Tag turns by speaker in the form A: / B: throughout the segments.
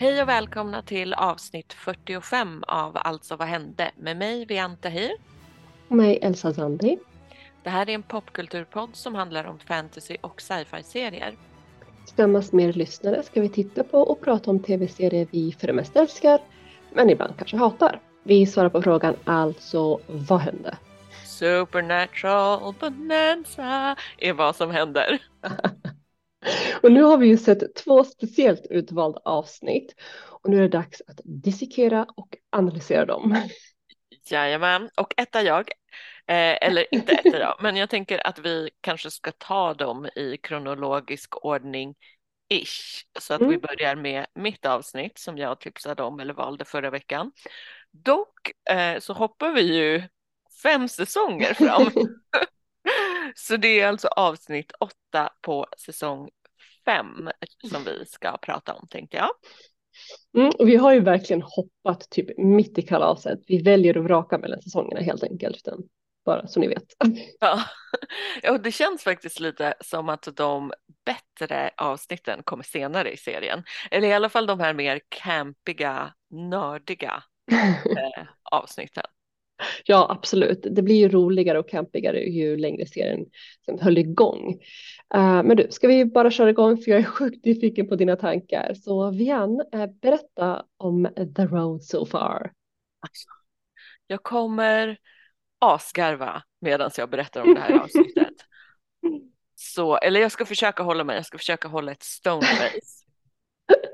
A: Hej och välkomna till avsnitt 45 av Alltså vad hände med mig Vian Tahir.
B: Och mig Elsa Zandi.
A: Det här är en popkulturpodd som handlar om fantasy och sci-fi-serier.
B: Tillsammans med er lyssnare ska vi titta på och prata om tv-serier vi för det mesta älskar, men ibland kanske hatar. Vi svarar på frågan alltså, vad hände?
A: Supernatural bonanza är vad som händer.
B: och nu har vi ju sett två speciellt utvalda avsnitt och nu är det dags att dissekera och analysera dem.
A: Jajamän, och ett är jag. Eh, eller inte ett är jag, men jag tänker att vi kanske ska ta dem i kronologisk ordning ish. Så att mm. vi börjar med mitt avsnitt som jag tipsade om eller valde förra veckan. Dock eh, så hoppar vi ju fem säsonger fram. så det är alltså avsnitt åtta på säsong fem som vi ska prata om tänkte jag.
B: Mm, vi har ju verkligen hoppat typ mitt i kalaset. Vi väljer att vraka mellan säsongerna helt enkelt. Bara så ni vet.
A: Ja. och det känns faktiskt lite som att de bättre avsnitten kommer senare i serien. Eller i alla fall de här mer campiga, nördiga eh, avsnitten.
B: Ja, absolut. Det blir ju roligare och campigare ju längre serien höll igång. Uh, men du, ska vi bara köra igång för jag är sjukt nyfiken på dina tankar. Så Vian, uh, berätta om The Road So Far.
A: Jag kommer asgarva medan jag berättar om det här avsnittet. Så, eller jag ska försöka hålla mig, jag ska försöka hålla ett stone face.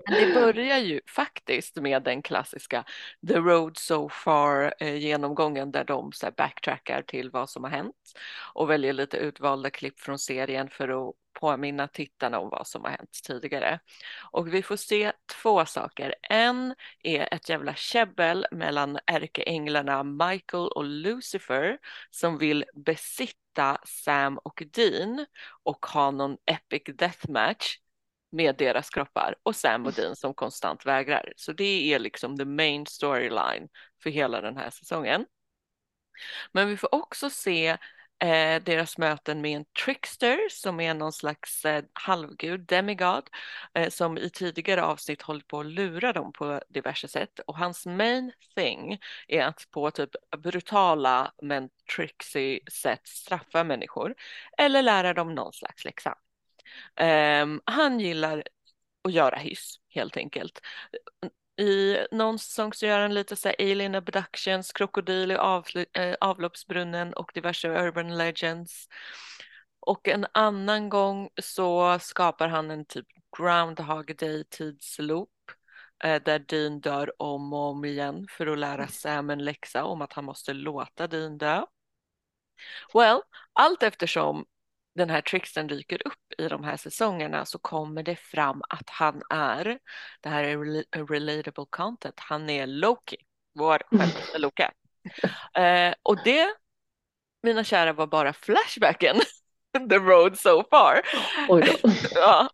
A: Men det börjar ju faktiskt med den klassiska The Road So Far-genomgången eh, där de så backtrackar till vad som har hänt och väljer lite utvalda klipp från serien för att påminna tittarna om vad som har hänt tidigare. Och vi får se två saker. En är ett jävla käbbel mellan ärkeänglarna Michael och Lucifer som vill besitta Sam och Dean och ha någon epic Death Match med deras kroppar och Sam och Dean som konstant vägrar. Så det är liksom the main storyline för hela den här säsongen. Men vi får också se eh, deras möten med en trickster som är någon slags eh, halvgud, demigod, eh, som i tidigare avsnitt hållit på att lura dem på diverse sätt. Och hans main thing är att på typ brutala men tricksy sätt straffa människor eller lära dem någon slags läxa. Um, han gillar att göra hyss helt enkelt. I någon säsong så gör han lite så här alien abductions, krokodil i av, eh, avloppsbrunnen och diverse urban legends. Och en annan gång så skapar han en typ Groundhog Day tidsloop eh, där Dean dör om och om igen för att lära Sam en läxa om att han måste låta Dean dö. Well, allt eftersom den här tricksten dyker upp i de här säsongerna så kommer det fram att han är, det här är relatable content, han är Loki, vår självaste Loki. Eh, och det, mina kära, var bara flashbacken the road so far. ja.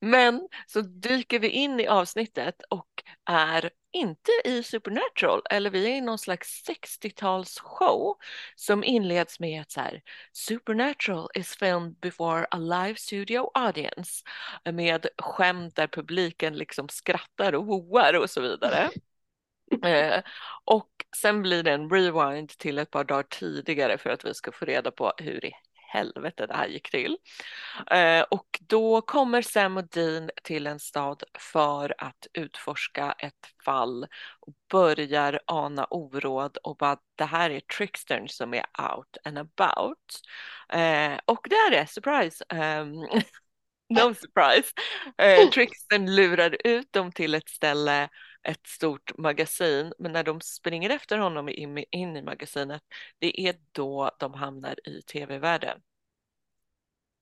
A: Men så dyker vi in i avsnittet och är inte i Supernatural eller vi är i någon slags 60-talsshow som inleds med ett så här Supernatural is filmed before a live studio audience med skämt där publiken liksom skrattar och woar och så vidare. Eh, och sen blir det en rewind till ett par dagar tidigare för att vi ska få reda på hur i helvete det här gick till. Eh, och då kommer Sam och Dean till en stad för att utforska ett fall och börjar ana oråd och bara det här är trickstern som är out and about. Eh, och det är det, surprise. Um, no surprise. Eh, trickstern lurar ut dem till ett ställe ett stort magasin, men när de springer efter honom in, in i magasinet, det är då de hamnar i tv-världen.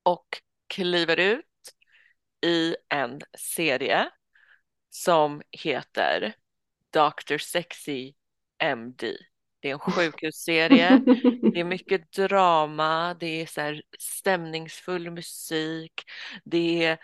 A: Och kliver ut i en serie som heter Dr. Sexy MD. Det är en sjukhusserie, det är mycket drama, det är så stämningsfull musik, det är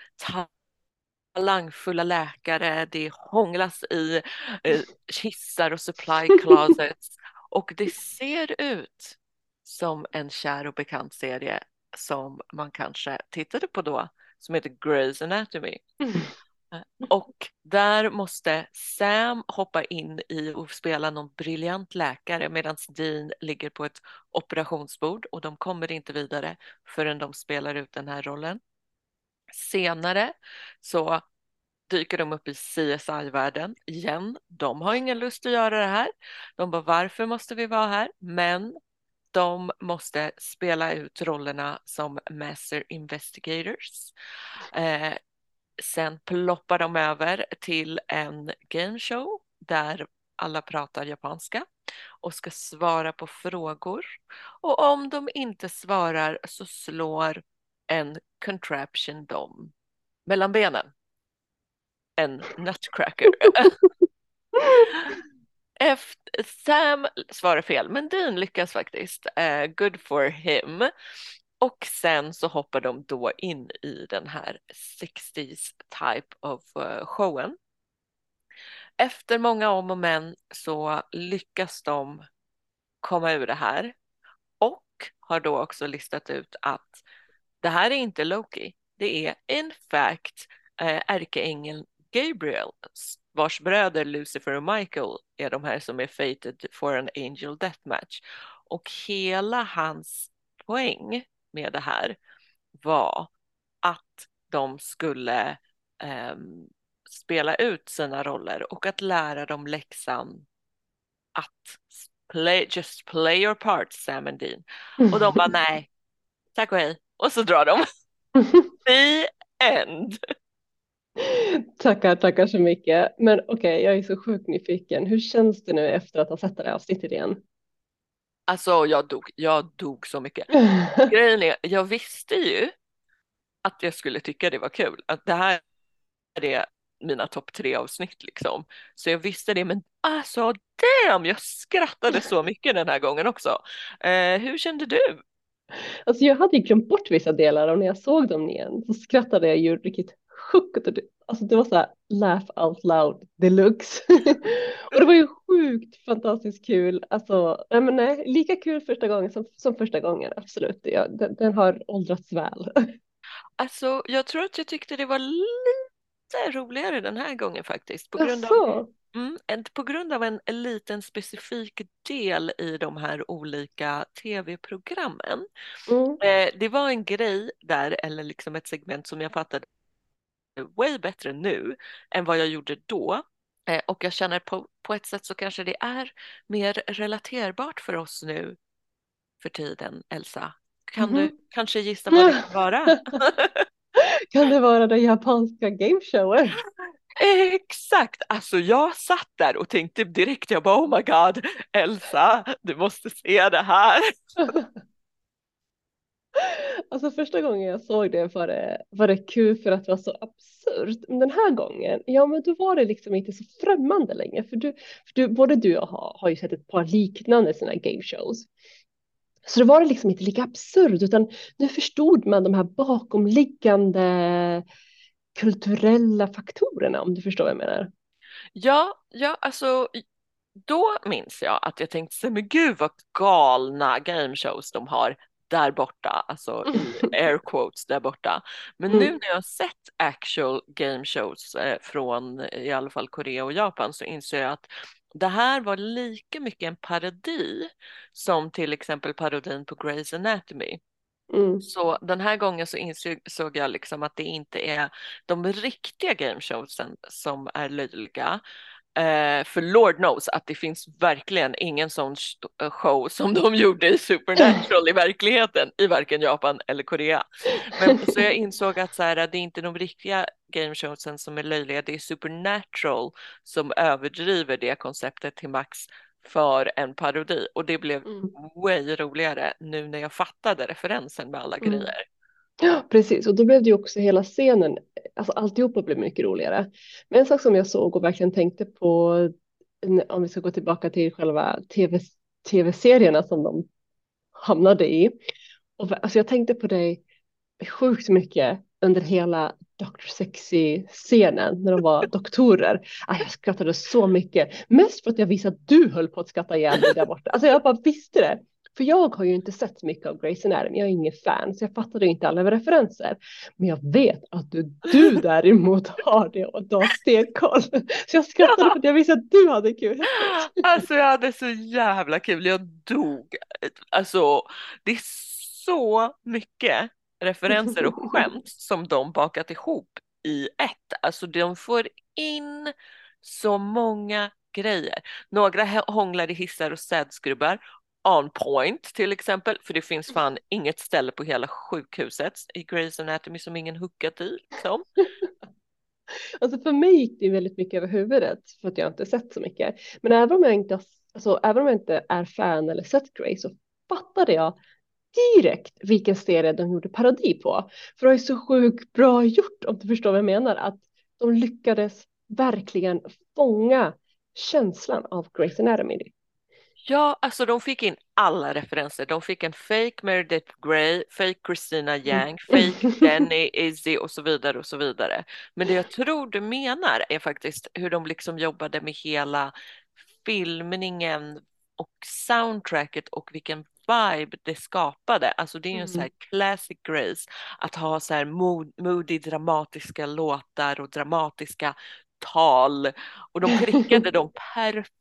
A: talangfulla läkare, det hånglas i eh, kissar och supply closets och det ser ut som en kär och bekant serie som man kanske tittade på då som heter Grey's Anatomy. Mm. Och Där måste Sam hoppa in i och spela någon briljant läkare medan Dean ligger på ett operationsbord och de kommer inte vidare förrän de spelar ut den här rollen. Senare så dyker de upp i CSI-världen igen. De har ingen lust att göra det här. De bara, varför måste vi vara här? Men de måste spela ut rollerna som Master Investigators. Eh, sen ploppar de över till en gameshow där alla pratar japanska och ska svara på frågor. Och om de inte svarar så slår en contraption dem mellan benen. En nutcracker. Efter, Sam svarar fel, men Dean lyckas faktiskt. Uh, good for him. Och sen så hoppar de då in i den här 60s type of uh, showen. Efter många om och men så lyckas de komma ur det här och har då också listat ut att det här är inte Loki. Det är in fact eh, ärkeängeln Gabriel vars bröder Lucifer och Michael är de här som är fated for an angel death match. Och hela hans poäng med det här var att de skulle um, spela ut sina roller och att lära dem läxan att play, just play your part Sam and Dean. Och de bara nej, tack och hej. Och så drar de. The end.
B: Tackar, tackar så mycket. Men okej, okay, jag är så sjukt nyfiken. Hur känns det nu efter att ha sett det här avsnittet igen?
A: Alltså jag dog, jag dog så mycket. Grejen är, jag visste ju att jag skulle tycka det var kul. Att det här är mina topp tre avsnitt liksom. Så jag visste det, men alltså damn, jag skrattade så mycket den här gången också. Eh, hur kände du?
B: Alltså jag hade ju glömt bort vissa delar och när jag såg dem igen så skrattade jag ju riktigt högt. Alltså det var så här laugh out loud deluxe. och det var ju sjukt fantastiskt kul. Alltså nej, men nej, lika kul första gången som, som första gången, absolut. Ja, den, den har åldrats väl.
A: Alltså jag tror att jag tyckte det var lite roligare den här gången faktiskt. På grund av Mm, på grund av en liten specifik del i de här olika tv-programmen. Mm. Eh, det var en grej där, eller liksom ett segment som jag fattade way bättre nu än vad jag gjorde då. Eh, och jag känner på, på ett sätt så kanske det är mer relaterbart för oss nu för tiden, Elsa. Kan mm -hmm. du kanske gissa vad det kan vara?
B: kan det vara den japanska gameshowen?
A: Exakt, alltså jag satt där och tänkte direkt, jag bara oh my god, Elsa, du måste se det här.
B: Alltså första gången jag såg det var det, var det kul för att det var så absurt. Men den här gången, ja men då var det liksom inte så främmande längre. För, du, för du, både du och jag har, har ju sett ett par liknande sådana game shows. Så då var det liksom inte lika absurt utan nu förstod man de här bakomliggande kulturella faktorerna om du förstår vad jag menar.
A: Ja, ja alltså då minns jag att jag tänkte men gud vad galna game shows de har där borta, alltså i air quotes där borta. Men mm. nu när jag har sett actual game shows eh, från i alla fall Korea och Japan så inser jag att det här var lika mycket en parodi som till exempel parodin på Grey's Anatomy. Mm. Så den här gången så insåg jag liksom att det inte är de riktiga gameshowsen som är löjliga Uh, för Lord knows att det finns verkligen ingen sån eh, show som de gjorde i Supernatural i verkligheten i varken Japan eller Korea. Men, så jag insåg att så här, det är inte de riktiga gameshowsen som är löjliga, det är Supernatural som överdriver det konceptet till max för en parodi och det blev mm. way roligare nu när jag fattade referensen med alla mm. grejer.
B: Ja, precis. Och då blev det ju också hela scenen, alltså alltihopa blev mycket roligare. Men en sak som jag såg och verkligen tänkte på, om vi ska gå tillbaka till själva TV, tv-serierna som de hamnade i. Och, alltså jag tänkte på dig sjukt mycket under hela Dr. Sexy-scenen när de var doktorer. Ah, jag skrattade så mycket, mest för att jag visste att du höll på att skratta ihjäl dig där borta. Alltså jag bara visste det. För jag har ju inte sett mycket av Grey's Anatomy, jag är ingen fan, så jag fattade inte alla referenser. Men jag vet att du, du däremot har det och du har stenkoll. Så jag skrattade för att jag visste att du hade kul.
A: Alltså jag hade så jävla kul, jag dog. Alltså det är så mycket referenser och skämt som de bakat ihop i ett. Alltså de får in så många grejer. Några hånglar i hissar och städskrubbar. On point till exempel, för det finns fan inget ställe på hela sjukhuset i Grey's Anatomy som ingen hookat i. Liksom.
B: Alltså för mig gick det väldigt mycket över huvudet för att jag inte sett så mycket. Men även om jag inte, alltså, även om jag inte är fan eller sett Grey så fattade jag direkt vilken serie de gjorde parodi på. För det är så sjukt bra gjort om du förstår vad jag menar. Att de lyckades verkligen fånga känslan av Grey's Anatomy.
A: Ja, alltså de fick in alla referenser. De fick en fake Meredith Grey, fake Christina mm. Yang, fake Jenny, Izzy och så vidare och så vidare. Men det jag tror du menar är faktiskt hur de liksom jobbade med hela filmningen och soundtracket och vilken vibe det skapade. Alltså det är ju en mm. sån här classic Grace att ha så här moody dramatiska låtar och dramatiska tal och de prickade dem perfekt.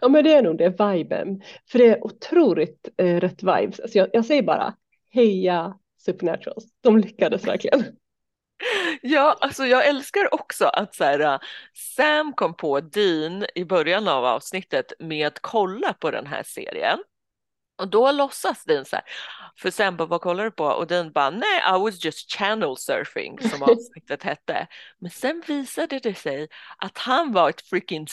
B: Ja men det är nog det, viben. För det är otroligt eh, rätt vibes. Alltså jag, jag säger bara heja Supernaturals. De lyckades verkligen.
A: Ja, alltså jag älskar också att så här, äh, Sam kom på Dean i början av avsnittet med att kolla på den här serien. Och då låtsas Dean så här, för Sam bara, vad kollar du på? Och Dean bara, nej, I was just channel surfing som avsnittet hette. Men sen visade det sig att han var ett freaking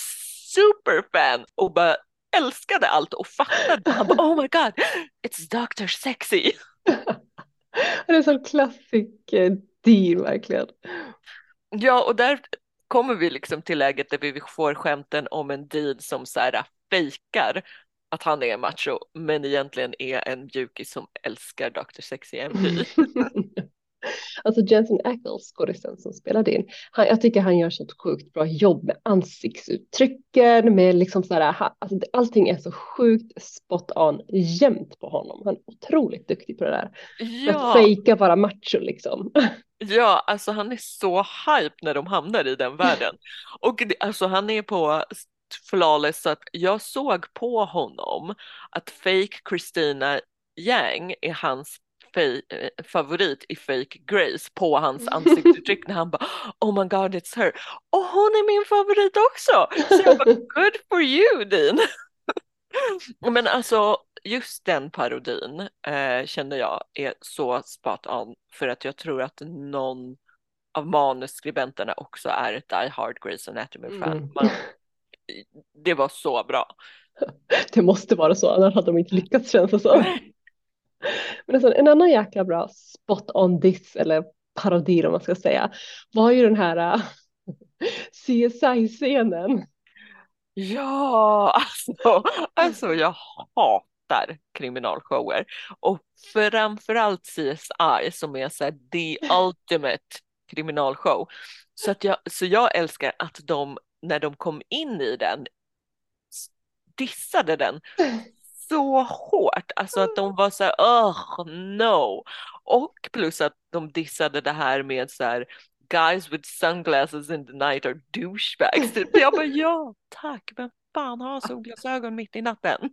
A: superfan och bara älskade allt och fattade. Han bara, oh my god, it's Dr. Sexy.
B: det är en sån klassik eh, deal verkligen.
A: Ja, och där kommer vi liksom till läget där vi får skämten om en deal som så här fejkar att han är macho men egentligen är en mjukis som älskar Dr. Sexy MD.
B: alltså Jensen Ackles, skådisen som spelade in, han, jag tycker han gör så ett sjukt bra jobb med ansiktsuttrycken, med liksom så här, alltså allting är så sjukt spot on jämt på honom. Han är otroligt duktig på det där. Ja. Att fejka vara macho liksom.
A: Ja, alltså han är så hype när de hamnar i den världen. Och det, alltså han är på flawless så att jag såg på honom att fake Christina Yang är hans favorit i Fake Grace på hans ansiktsuttryck när han bara Oh my god it's her och hon är min favorit också! Så jag bara good for you Dean! Men alltså just den parodin eh, känner jag är så spot on för att jag tror att någon av manusskribenterna också är ett Die Hard Grace Anatomy-fan. Mm. det var så bra.
B: Det måste vara så, annars hade de inte lyckats känns det som. Men alltså, en annan jäkla bra spot on this eller parodi om man ska säga var ju den här äh, uh, CSI-scenen.
A: Ja, alltså, alltså jag hatar kriminalshower och framförallt CSI som är så här, the ultimate kriminalshow. Så, att jag, så jag älskar att de när de kom in i den dissade den så hårt, alltså att de var så här, oh no. Och plus att de dissade det här med så här, guys with sunglasses in the night are douchebags. Typ. Jag bara ja, tack, men fan har solglasögon mitt i natten?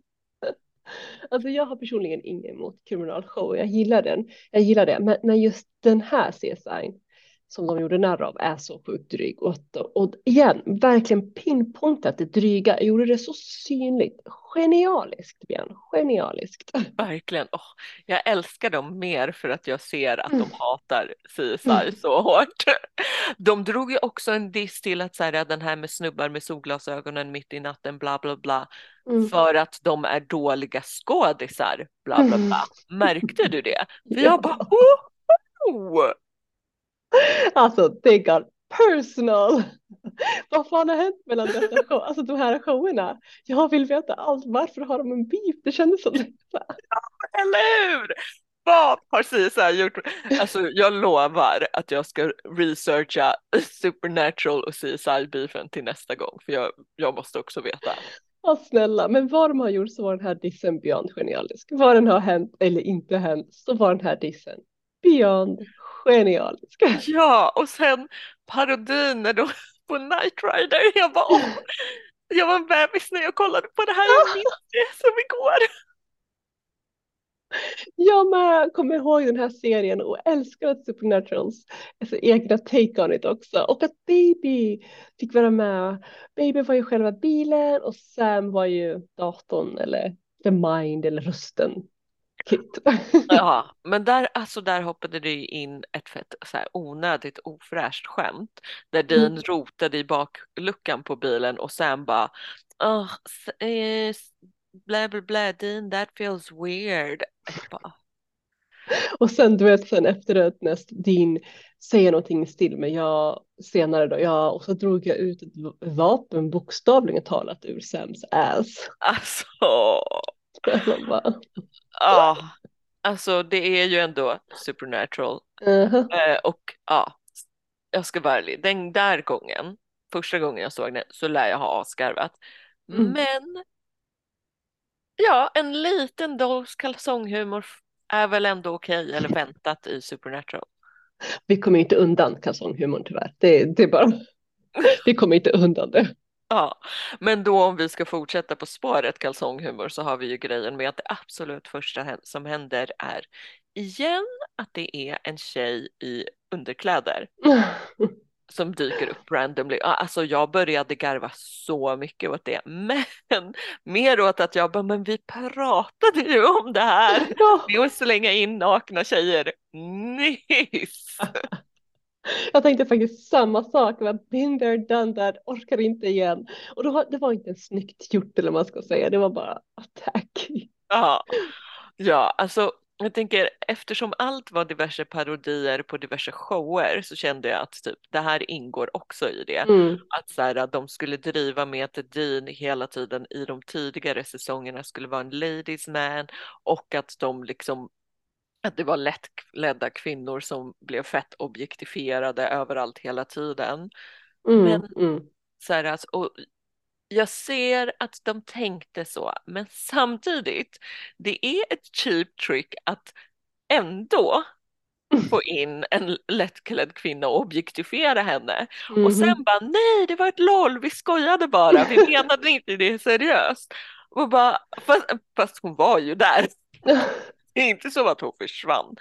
B: Alltså jag har personligen inget emot kriminalshow, jag gillar den, jag gillar det, men, men just den här CSI som de gjorde narr av är så sjukt dryg. Och, och igen, verkligen pinpointat det dryga, gjorde det så synligt. Genialiskt, Björn. Genialiskt.
A: Verkligen. Oh, jag älskar dem mer för att jag ser att de mm. hatar CSI mm. så hårt. De drog ju också en diss till att säga den här med snubbar med solglasögonen mitt i natten, bla bla bla. Mm. För att de är dåliga skådisar, bla bla bla. Mm. Märkte du det? För jag bara, oh!
B: Alltså, det got personal. Vad fan har hänt mellan dessa show, alltså de här showerna? Jag vill veta allt. Varför har de en beef? Det kändes som detta.
A: Ja, eller hur? Vad har CSI gjort? Alltså jag lovar att jag ska researcha Supernatural och CSI-beefen till nästa gång för jag, jag måste också veta.
B: Ja, snälla, men vad de har gjort så var den här dissen beyond genialisk. Vad den har hänt eller inte hänt så var den här dissen beyond genialisk.
A: Ja, och sen parodin de på Night Rider. Jag var åh, jag var en bebis när jag kollade på det här. Jag minns det som igår.
B: Jag med kommer ihåg den här serien och älskar att Supernaturals alltså, egna take on it också. Och att Baby fick vara med. Baby var ju själva bilen och Sam var ju datorn eller the mind eller rösten. Kit.
A: Ja, men där, alltså där hoppade det in ett fett så här, onödigt ofräscht skämt där Dean mm. rotade i bakluckan på bilen och Sam bara oh, eh, bla bla bla Dean that feels weird. Bara,
B: och sen du vet sen efteråt när Dean säger någonting i stil med ja senare då ja och så drog jag ut ett vapen bokstavligen talat ur Sams ass.
A: Alltså. Ja, alltså det är ju ändå supernatural. Uh -huh. eh, och ja, jag ska vara ärlig, den där gången, första gången jag såg den så lär jag ha asgarvat. Mm. Men ja, en liten dos kalsonghumor är väl ändå okej eller väntat i Supernatural.
B: Vi kommer inte undan kalsonghumorn tyvärr. Det, det är bara, vi kommer inte undan det.
A: Ja, men då om vi ska fortsätta på spåret kalsonghumor så har vi ju grejen med att det absolut första som händer är igen att det är en tjej i underkläder som dyker upp randomly. Alltså jag började garva så mycket åt det, men mer åt att jag bara, men vi pratade ju om det här. Ja. Vi måste slänga in nakna tjejer nyss.
B: Jag tänkte faktiskt samma sak, var been there, done that, orkar inte igen. Och då, det var inte en snyggt gjort eller vad man ska säga, det var bara attack.
A: Ja, ja alltså jag tänker eftersom allt var diverse parodier på diverse shower så kände jag att typ det här ingår också i det. Mm. Att så här, de skulle driva med att Dean hela tiden i de tidigare säsongerna skulle vara en ladies man och att de liksom att det var lättledda kvinnor som blev fett objektifierade överallt hela tiden. Mm, men mm. Så här, alltså, och jag ser att de tänkte så, men samtidigt, det är ett cheap trick att ändå få in en lättklädd kvinna och objektifiera henne. Mm. Och sen bara, nej det var ett LOL, vi skojade bara, vi menade inte det seriöst. Och bara, fast, fast hon var ju där. Det är inte så att hon försvann.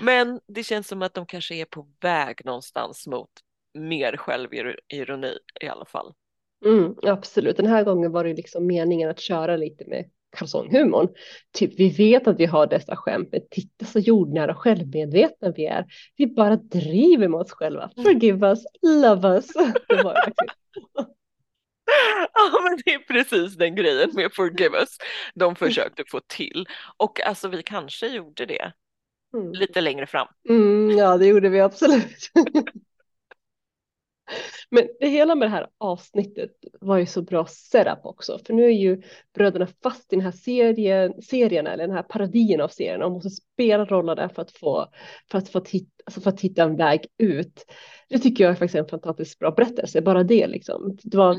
A: Men det känns som att de kanske är på väg någonstans mot mer självironi i alla fall.
B: Mm, absolut, den här gången var det liksom meningen att köra lite med kalsonghumorn. Typ, vi vet att vi har dessa skämt, men titta så jordnära och självmedvetna vi är. Vi bara driver med oss själva. Forgive us, love us. Det var
A: Ja men det är precis den grejen med Forgive Us de försökte få till. Och alltså vi kanske gjorde det mm. lite längre fram.
B: Mm, ja det gjorde vi absolut. Men det hela med det här avsnittet var ju så bra setup också, för nu är ju bröderna fast i den här serien, serien eller den här parodin av serien och måste spela rollerna för att få, för att få, titta, alltså för att hitta en väg ut. Det tycker jag är faktiskt en fantastiskt bra berättelse, bara det liksom. Det var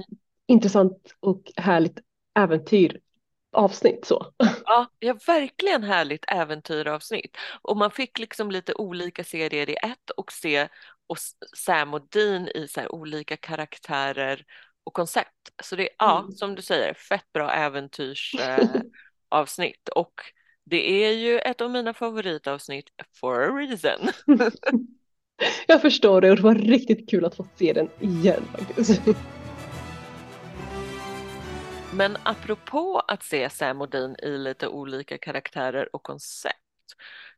B: intressant och härligt äventyr avsnitt så.
A: Ja, ja, verkligen härligt äventyravsnitt. Och man fick liksom lite olika serier i ett och se och Sam och Dean i så olika karaktärer och koncept. Så det är, ja, mm. som du säger, fett bra äventyrsavsnitt. Eh, och det är ju ett av mina favoritavsnitt for a reason.
B: Jag förstår det och det var riktigt kul att få se den igen faktiskt.
A: Men apropå att se Sam och Dean i lite olika karaktärer och koncept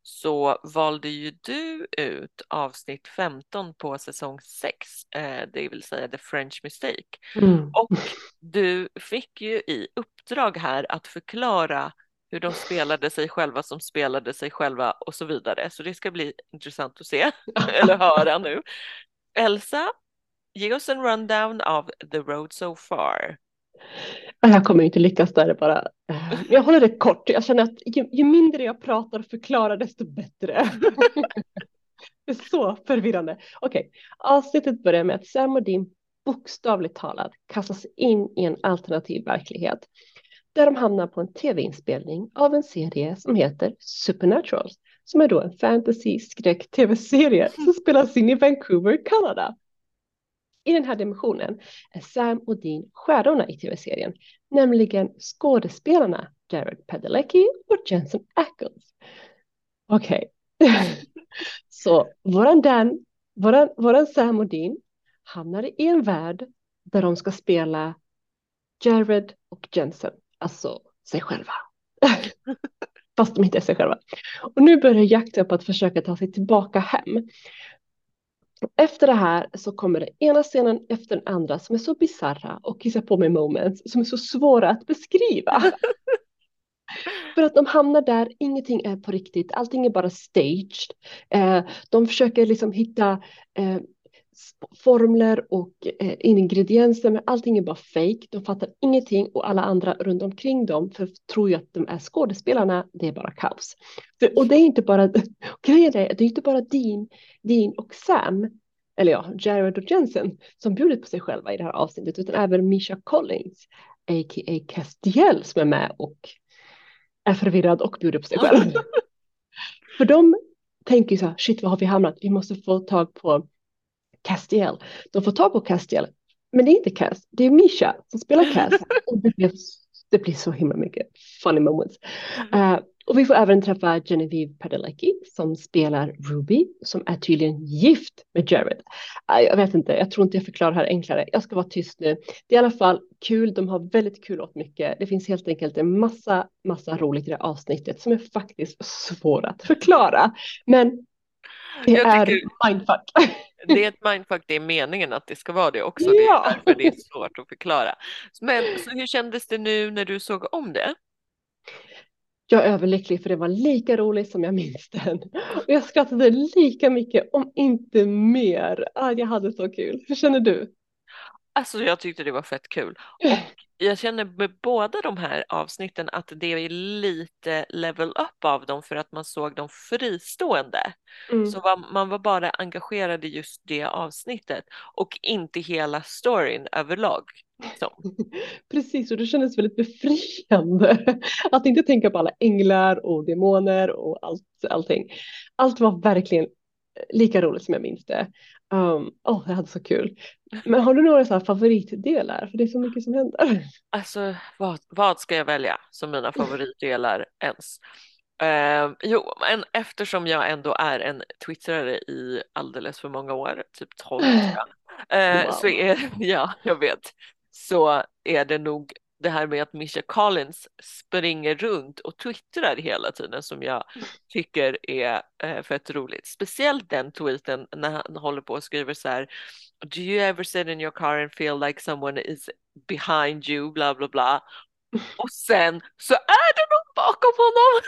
A: så valde ju du ut avsnitt 15 på säsong 6, eh, det vill säga The French Mistake. Mm. Och du fick ju i uppdrag här att förklara hur de spelade sig själva som spelade sig själva och så vidare. Så det ska bli intressant att se eller höra nu. Elsa, ge oss en rundown av The Road So Far.
B: Jag kommer inte lyckas där bara. Eh, jag håller det kort. Jag känner att ju, ju mindre jag pratar och förklarar desto bättre. det är så förvirrande. Okej, okay. avsnittet börjar med att Sam och Dean bokstavligt talat kastas in i en alternativ verklighet där de hamnar på en tv-inspelning av en serie som heter Supernatural som är då en fantasy skräck tv-serie som spelas in i Vancouver, Kanada. I den här dimensionen är Sam och Dean stjärnorna i tv-serien, nämligen skådespelarna Jared Padalecki och Jensen Ackles. Okej, okay. så våran Dan, våran, våran Sam och Dean hamnar i en värld där de ska spela Jared och Jensen, alltså sig själva. Fast de inte är sig själva. Och nu börjar jakten på att försöka ta sig tillbaka hem. Efter det här så kommer det ena scenen efter den andra som är så bizarra och kissar på mig moments som är så svåra att beskriva. För att de hamnar där, ingenting är på riktigt, allting är bara staged. Eh, de försöker liksom hitta eh, formler och eh, ingredienser, men allting är bara fake. De fattar ingenting och alla andra runt omkring dem för tror ju att de är skådespelarna. Det är bara kaos. För, och det är inte bara grejen är, det är inte bara Dean, Dean och Sam, eller ja, Jared och Jensen som bjudit på sig själva i det här avsnittet, utan även Misha Collins, a.k.a. Castiel som är med och är förvirrad och bjuder på sig själv. för de tänker så här, shit vad har vi hamnat? Vi måste få tag på Castiel. De får tag på Castiel, men det är inte Cass, det är Misha som spelar Cass. och det blir, det blir så himla mycket funny moments. Uh, och vi får även träffa Genevieve Padalecki som spelar Ruby som är tydligen gift med Jared. Uh, jag vet inte, jag tror inte jag förklarar det här enklare. Jag ska vara tyst nu. Det är i alla fall kul, de har väldigt kul åt mycket. Det finns helt enkelt en massa, massa roligt i det här avsnittet som är faktiskt svårt att förklara. Men det jag är tycker... mindfuck
A: det är ett mindfuck, det är meningen att det ska vara det också. Det är det är svårt att förklara. Men så hur kändes det nu när du såg om det?
B: Jag är överlycklig för det var lika roligt som jag minns den. Och jag skrattade lika mycket, om inte mer. Ah, jag hade så kul. Hur känner du?
A: Alltså jag tyckte det var fett kul. Och jag känner med båda de här avsnitten att det är lite level up av dem för att man såg dem fristående. Mm. Så var, man var bara engagerad i just det avsnittet och inte hela storyn överlag. Så.
B: Precis, och det kändes väldigt befriande att inte tänka på alla änglar och demoner och allt, allting. Allt var verkligen lika roligt som jag minns det. Um, oh, jag hade så kul. Men har du några så favoritdelar? För det är så mycket som händer.
A: Alltså vad, vad ska jag välja som mina favoritdelar ens? Uh, jo, men eftersom jag ändå är en twittrare i alldeles för många år, typ 12 uh, wow. så är, ja, jag vet, så är det nog det här med att Misha Collins springer runt och twittrar hela tiden som jag tycker är eh, fett roligt. Speciellt den tweeten när han håller på och skriver så här Do you ever sit in your car and feel like someone is behind you, bla bla bla. Och sen så är det någon bakom honom.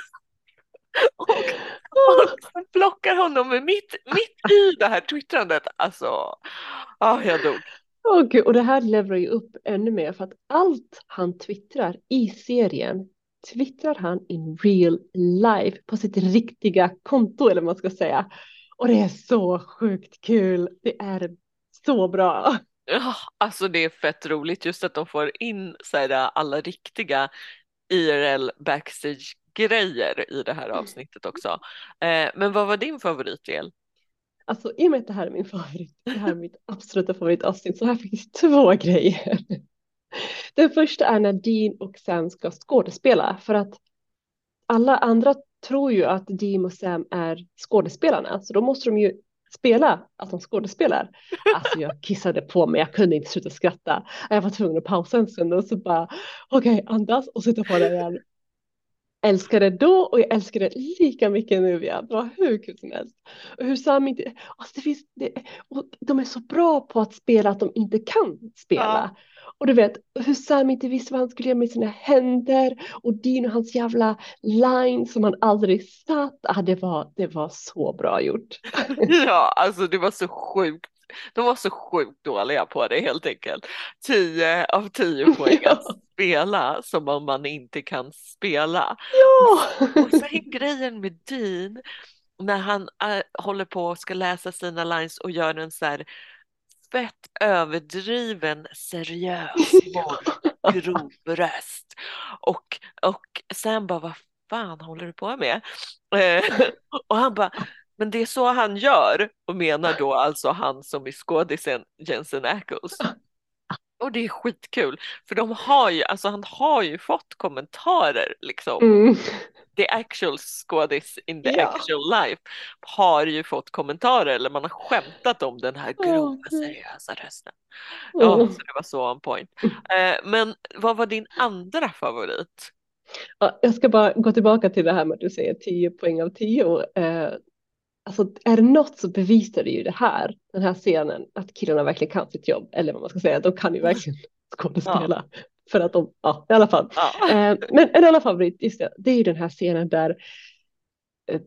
A: och, och blockar honom mitt, mitt i det här twittrandet. Alltså, ah, jag dog.
B: Oh, Gud, och det här levererar ju upp ännu mer för att allt han twittrar i serien twittrar han in real life på sitt riktiga konto eller vad man ska säga. Och det är så sjukt kul. Det är så bra.
A: Ja, alltså det är fett roligt just att de får in så här, alla riktiga IRL backstage grejer i det här avsnittet också. Eh, men vad var din favoritdel?
B: Alltså i och med att det här är min favorit, det här är mitt absoluta favoritavsnitt så har jag faktiskt två grejer. Den första är när Dean och Sam ska skådespela för att alla andra tror ju att Dean och Sam är skådespelarna så då måste de ju spela att de skådespelar. Alltså jag kissade på mig, jag kunde inte sluta skratta. Jag var tvungen att pausa en stund och så bara okej okay, andas och sitta på det igen älskar det då och jag älskar det lika mycket nu. Det var hur kul som helst. Och hur Sam inte, alltså det finns, det, och de är så bra på att spela att de inte kan spela. Ja. Och du vet hur Sam inte visste vad han skulle göra med sina händer och Dean och hans jävla line som han aldrig satt. Ah, det, var, det var så bra gjort.
A: Ja, alltså det var så sjukt de var så sjukt dåliga på det helt enkelt. 10 av 10 poäng att spela som om man inte kan spela.
B: Ja!
A: Och sen grejen med Dean när han äh, håller på och ska läsa sina lines och gör en så här fett överdriven seriös grov röst. Och, och sen bara, vad fan håller du på med? Eh, och han bara, men det är så han gör och menar då alltså han som är skådisen Jensen Ackles. Och det är skitkul för de har ju, alltså han har ju fått kommentarer liksom.
B: Mm.
A: The actual skådis in the
B: Ja.
A: actual life har ju fått kommentarer eller man har skämtat om den här grova
B: gud.
A: seriösa rösten. Ja,
B: Mm.
A: så det var så on point. Eh, men vad var din andra favorit?
B: Ja, jag ska bara gå tillbaka till det här med att du säger 10 poäng av 10. Eh, alltså är det något så bevisar det ju det här, den här scenen, att killarna verkligen kan sitt jobb. Eller vad man ska säga, de kan ju verkligen skådespela. För att de, ja i alla fall.
A: Ja.
B: Eh, men en annan favorit, just det, det är ju den här scenen där eh,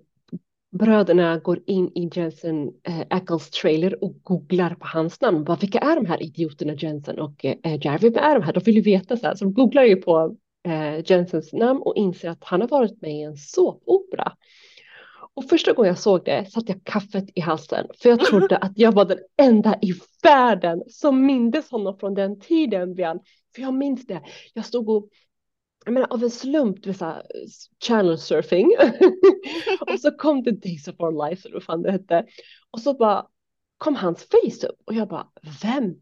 B: bröderna går in i Jensen eh, Ackles trailer och googlar på hans namn. Bara, vilka är de här idioterna Jensen och eh, Jerry? Vem är de här? De vill ju veta så här. Så de googlar ju på eh, Jensens namn och inser att han har varit med i en såpopera. Och första gången jag såg det satte jag kaffet i halsen för jag trodde att jag var den enda i världen som mindes honom från den tiden, Bian. För jag minns det. Jag stod och jag menar, av en slump, vill säga channel surfing. och så kom det Days of Our Lives, eller vad fan det hette. Och så bara kom hans face upp och jag bara, vem?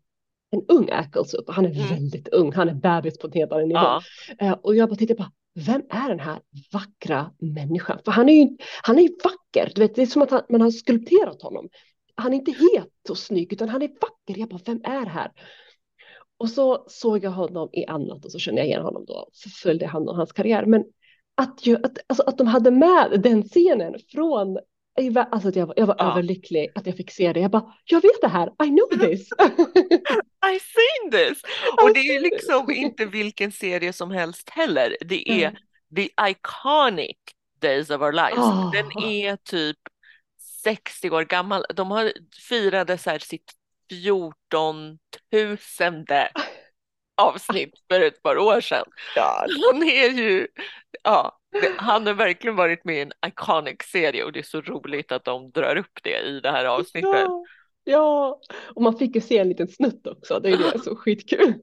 B: En ung Ackles upp. Han är
A: Mm.
B: väldigt ung, han är bebis på en helt annan nivå.
A: Ja.
B: Eh, och jag bara tittade på, vem är den här vackra människan? För han är ju, han är ju vacker, du vet, det är som att han, man har skulpterat honom. Han är inte het och snygg, utan han är vacker. Jag bara, vem är det här? Och så såg jag honom i annat och så kände jag igen honom då. Så följde han och hans karriär. Men att, ju, att, alltså att de hade med den scenen från Alltså att jag, var- jag var
A: Ja.
B: överlycklig att jag fick se det. Jag bara, jag vet det här, I know this.
A: I seen this! Och det är liksom inte vilken serie som helst heller. Det är
B: Mm.
A: the iconic Days of Our Lives.
B: Ah.
A: Den är typ 60 år gammal. De har firade så här sitt 14 tusende avsnitt för ett par år sedan.
B: Ja,
A: Han är ju, ja, han har verkligen varit med i en iconic serie och det är så roligt att de drar upp det i det här avsnittet.
B: Ja, ja, och man fick ju se en liten snutt också. Det är ju så skitkul.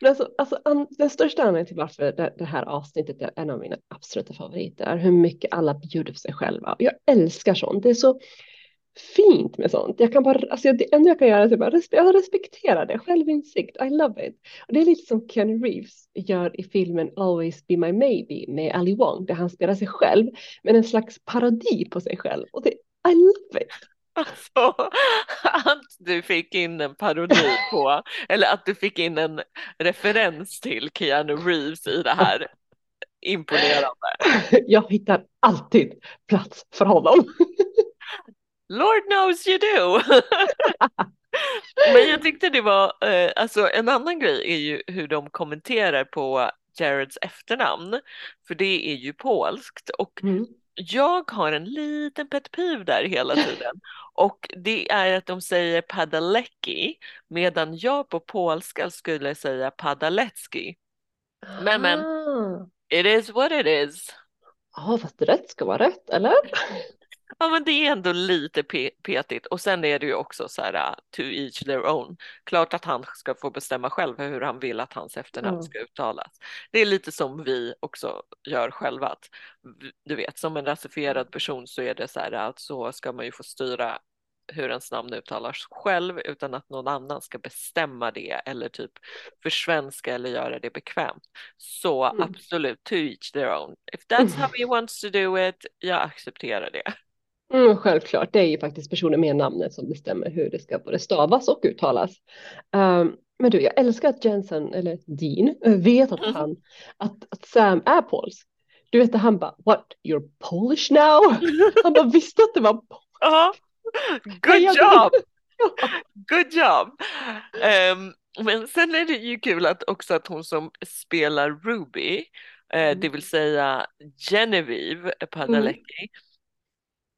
B: Men alltså, alltså an, den största anledningen till varför det, det här avsnittet är en av mina absoluta favoriter är hur mycket alla bjuder på sig själva. Jag älskar sånt. Det är så fint med sånt. Jag kan bara, alltså det enda jag kan göra är att bara respe, jag respekterar det. Självinsikt. I love it. Och det är lite som Ken Reeves gör i filmen Always Be My Maybe med Ali Wong där han spelar sig själv men en slags parodi på sig själv. Och det, I love it.
A: Alltså, att du fick in en parodi på, eller att du fick in en referens till Keanu Reeves i det här. Imponerande.
B: Jag hittar alltid plats för honom.
A: Lord knows you do! Men jag tyckte det var, eh, alltså en annan grej är ju hur de kommenterar på Jareds efternamn, för det är ju polskt och
B: Mm.
A: Jag har en liten pet peeve där hela tiden och det är att de säger padalecki medan jag på polska skulle säga padalecki. Men, men.
B: Ah.
A: It is what it is.
B: Ja, fast rätt ska vara rätt, eller?
A: Ja men det är ändå lite pe- petigt och sen är det ju också så här uh, to each their own. Klart att han ska få bestämma själv hur han vill att hans efternamn
B: Ja.
A: ska uttalas. Det är lite som vi också gör själva. Att, du vet, som en rasifierad person så är det så här att så ska man ju få styra hur ens namn uttalas själv utan att någon annan ska bestämma det eller typ försvenska eller göra det bekvämt. Så
B: Mm.
A: absolut, to each their own. If that's how he wants to do it, jag accepterar det.
B: Mm, självklart, det är ju faktiskt personen med namnet som bestämmer hur det ska både stavas och uttalas. Um, men du, jag älskar att Jensen, eller Dean, vet att
A: Mhm.
B: han, att, att Sam är polsk. Du vet, han bara, what, you're Polish now? Han bara visste att det var
A: Ja, good
B: jag-
A: job! Good job! Ehm, men sen är det ju kul att också att hon som spelar Ruby, eh,
B: Mm.
A: det vill säga Genevieve Padalecki,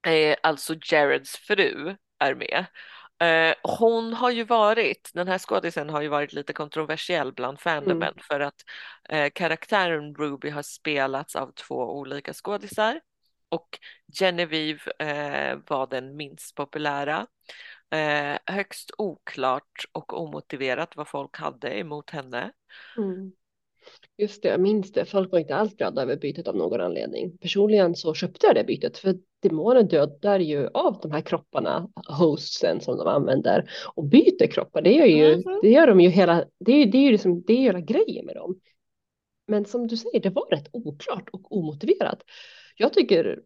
A: eh, alltså Jareds fru, är med. Eh, hon har ju varit, den här skådisen har ju varit lite kontroversiell bland fandomen för att eh, karaktären Ruby har spelats av två olika skådisar och Genevieve eh, var den minst populära. Eh, högst oklart och omotiverat vad folk hade emot henne.
B: Mm. Just det, jag minns det. Folk var inte alls glada över bytet av någon anledning. Personligen så köpte jag det bytet för demonen dödar ju av de här kropparna, hostsen som de använder och byter kroppar. Det gör ju, mm. det gör de ju hela, det är, det är ju liksom, det är hela grejen med dem. Men som du säger, det var rätt oklart och omotiverat. Jag tycker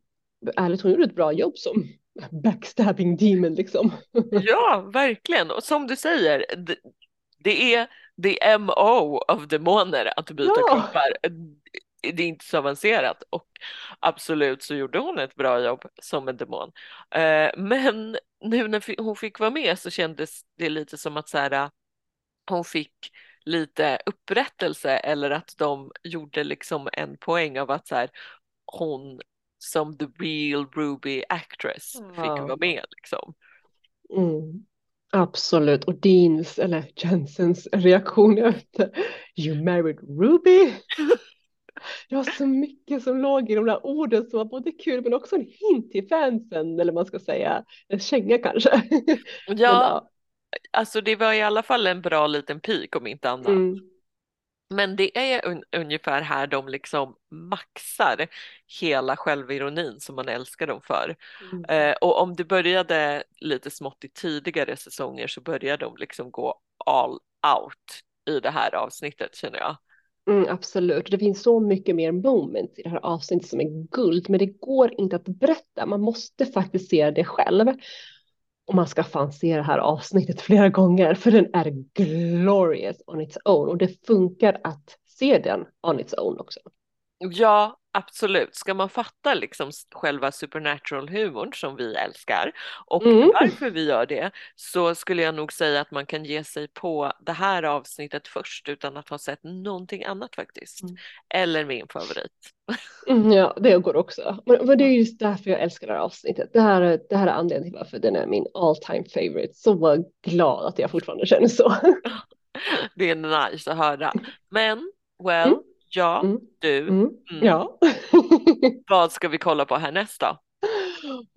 B: ärligt hon gjorde ett bra jobb som backstabbing demon liksom.
A: Ja, verkligen. Och som du säger, det, det är the MO av demoner att byta ja. kroppar. Det är inte så avancerat och absolut så gjorde hon ett bra jobb som en demon. Eh, men nu när hon fick vara med så kändes det lite som att så här, hon fick lite upprättelse eller att de gjorde liksom en poäng av att så här, hon som the real Ruby actress fick vara med liksom.
B: Mm. Absolut, och Deans eller Jensens reaktion efter You married Ruby. Det var så mycket som låg i de där orden som var både kul men också en hint till fansen eller man ska säga en känga kanske.
A: Ja, alltså det var i alla fall en bra liten pik om inte annat. Mm. Men det är un ungefär här de liksom maxar hela självironin som man älskar dem för. Mm. Eh, och om det började lite smått i tidigare säsonger så börjar de liksom gå all out i det här avsnittet känner jag.
B: Mm, absolut, det finns så mycket mer moments i det här avsnittet som är guld, men det går inte att berätta. Man måste faktiskt se det själv. Och man ska fan se det här avsnittet flera gånger för den är glorious on its own och det funkar att se den on its own också.
A: Ja, absolut. Ska man fatta liksom själva supernatural humorn som vi älskar och mm. varför vi gör det så skulle jag nog säga att man kan ge sig på det här avsnittet först utan att ha sett någonting annat faktiskt. Mm. Eller min favorit.
B: Mm, ja, det går också. Men, men, det är just därför jag älskar det här avsnittet. Det här, det här är anledningen till varför den är min all time favorite. Så glad att jag fortfarande känner så.
A: det är nice att höra. Men, well, mm. Ja, mm. du. Mm.
B: Mm. Ja.
A: Vad ska vi kolla på härnäst då?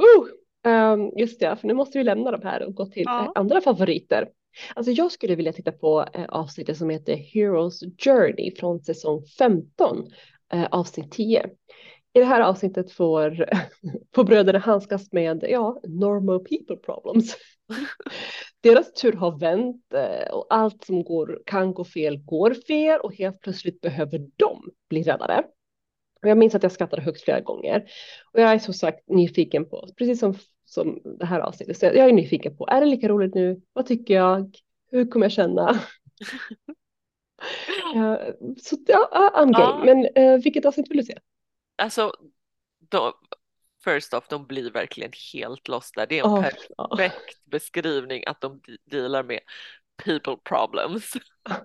B: Uh, um, just det, för nu måste vi lämna de här och gå till ja. andra favoriter. Alltså jag skulle vilja titta på eh, avsnittet som heter Heroes Journey från säsong 15, eh, avsnitt 10. I det här avsnittet får, får bröderna handskas med ja, normal people problems. Deras tur har vänt eh, och allt som går, kan gå fel går fel och helt plötsligt behöver de bli räddade. Och jag minns att jag skrattade högst flera gånger och jag är så sagt nyfiken på, precis som, som det här avsnittet, så jag är nyfiken på, är det lika roligt nu? Vad tycker jag? Hur kommer jag känna? uh, så ja, I'm game. Ja. Men uh, vilket avsnitt vill du se?
A: Alltså, då, first off, de blir verkligen helt lost där. Det är en oh, perfekt oh. beskrivning att de dealar med people problems.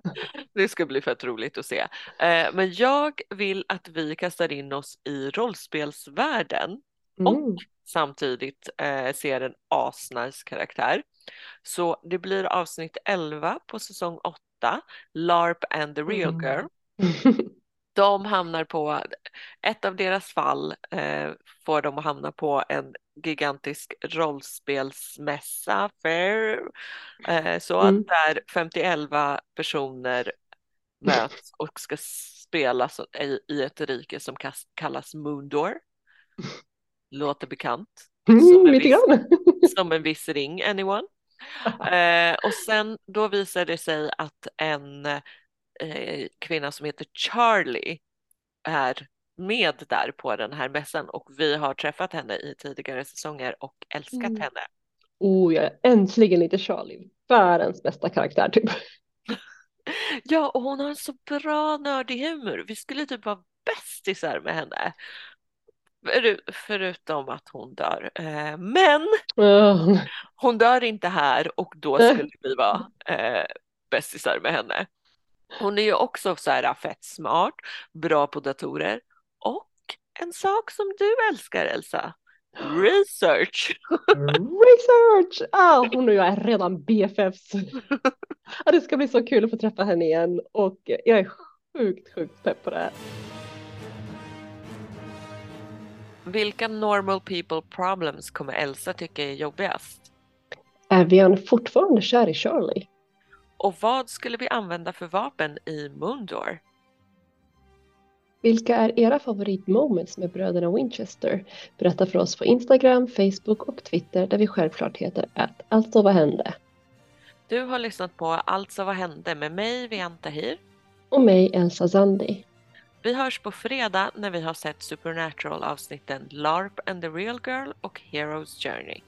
A: det ska bli fett roligt att se. Eh, men jag vill att vi kastar in oss i rollspelsvärlden mm. och samtidigt eh, ser en asnice karaktär. Så det blir avsnitt 11 på säsong 8, LARP and the real mm. de hamnar på, ett av deras fall eh, får de att hamna på en gigantisk rollspelsmässa, fair, eh, så mm. där 51 personer möts och ska spela i, i ett rike som kallas Moondor. Låter bekant.
B: Mm, som, en viss,
A: som en viss ring, anyone? Eh, och sen då visar det sig att en eh, kvinna som heter Charlie är med där på den här mässan och vi har träffat henne i tidigare säsonger och älskat mm. henne.
B: Oh, är äntligen lite Charlie, världens bästa karaktär typ.
A: ja, och hon har en så bra nördig humor. Vi skulle typ vara bästisar med henne. Förutom att hon dör. Eh, men hon dör inte här och då skulle vi vara eh, bästisar med henne. Hon är ju också så här fett smart, bra på datorer och en sak som du älskar Elsa, research.
B: research! Ah, hon och jag är redan BFFs. ah, det ska bli så kul att få träffa henne igen och jag är sjukt, sjukt pepp på det här.
A: Vilka normal people problems kommer Elsa tycka är jobbigast?
B: Är Vian fortfarande kär i Charlie?
A: Och vad skulle vi använda för vapen i Moondor?
B: Vilka är era favoritmoments med bröderna Winchester? Berätta för oss på Instagram, Facebook och Twitter där vi självklart heter att Alltså vad hände?
A: Du har lyssnat på Alltså vad hände med mig, Vian Tahir.
B: Och mig, Elsa Zandi.
A: Vi hörs på fredag när vi har sett Supernatural avsnitten LARP and the Real Girl och Hero's Journey.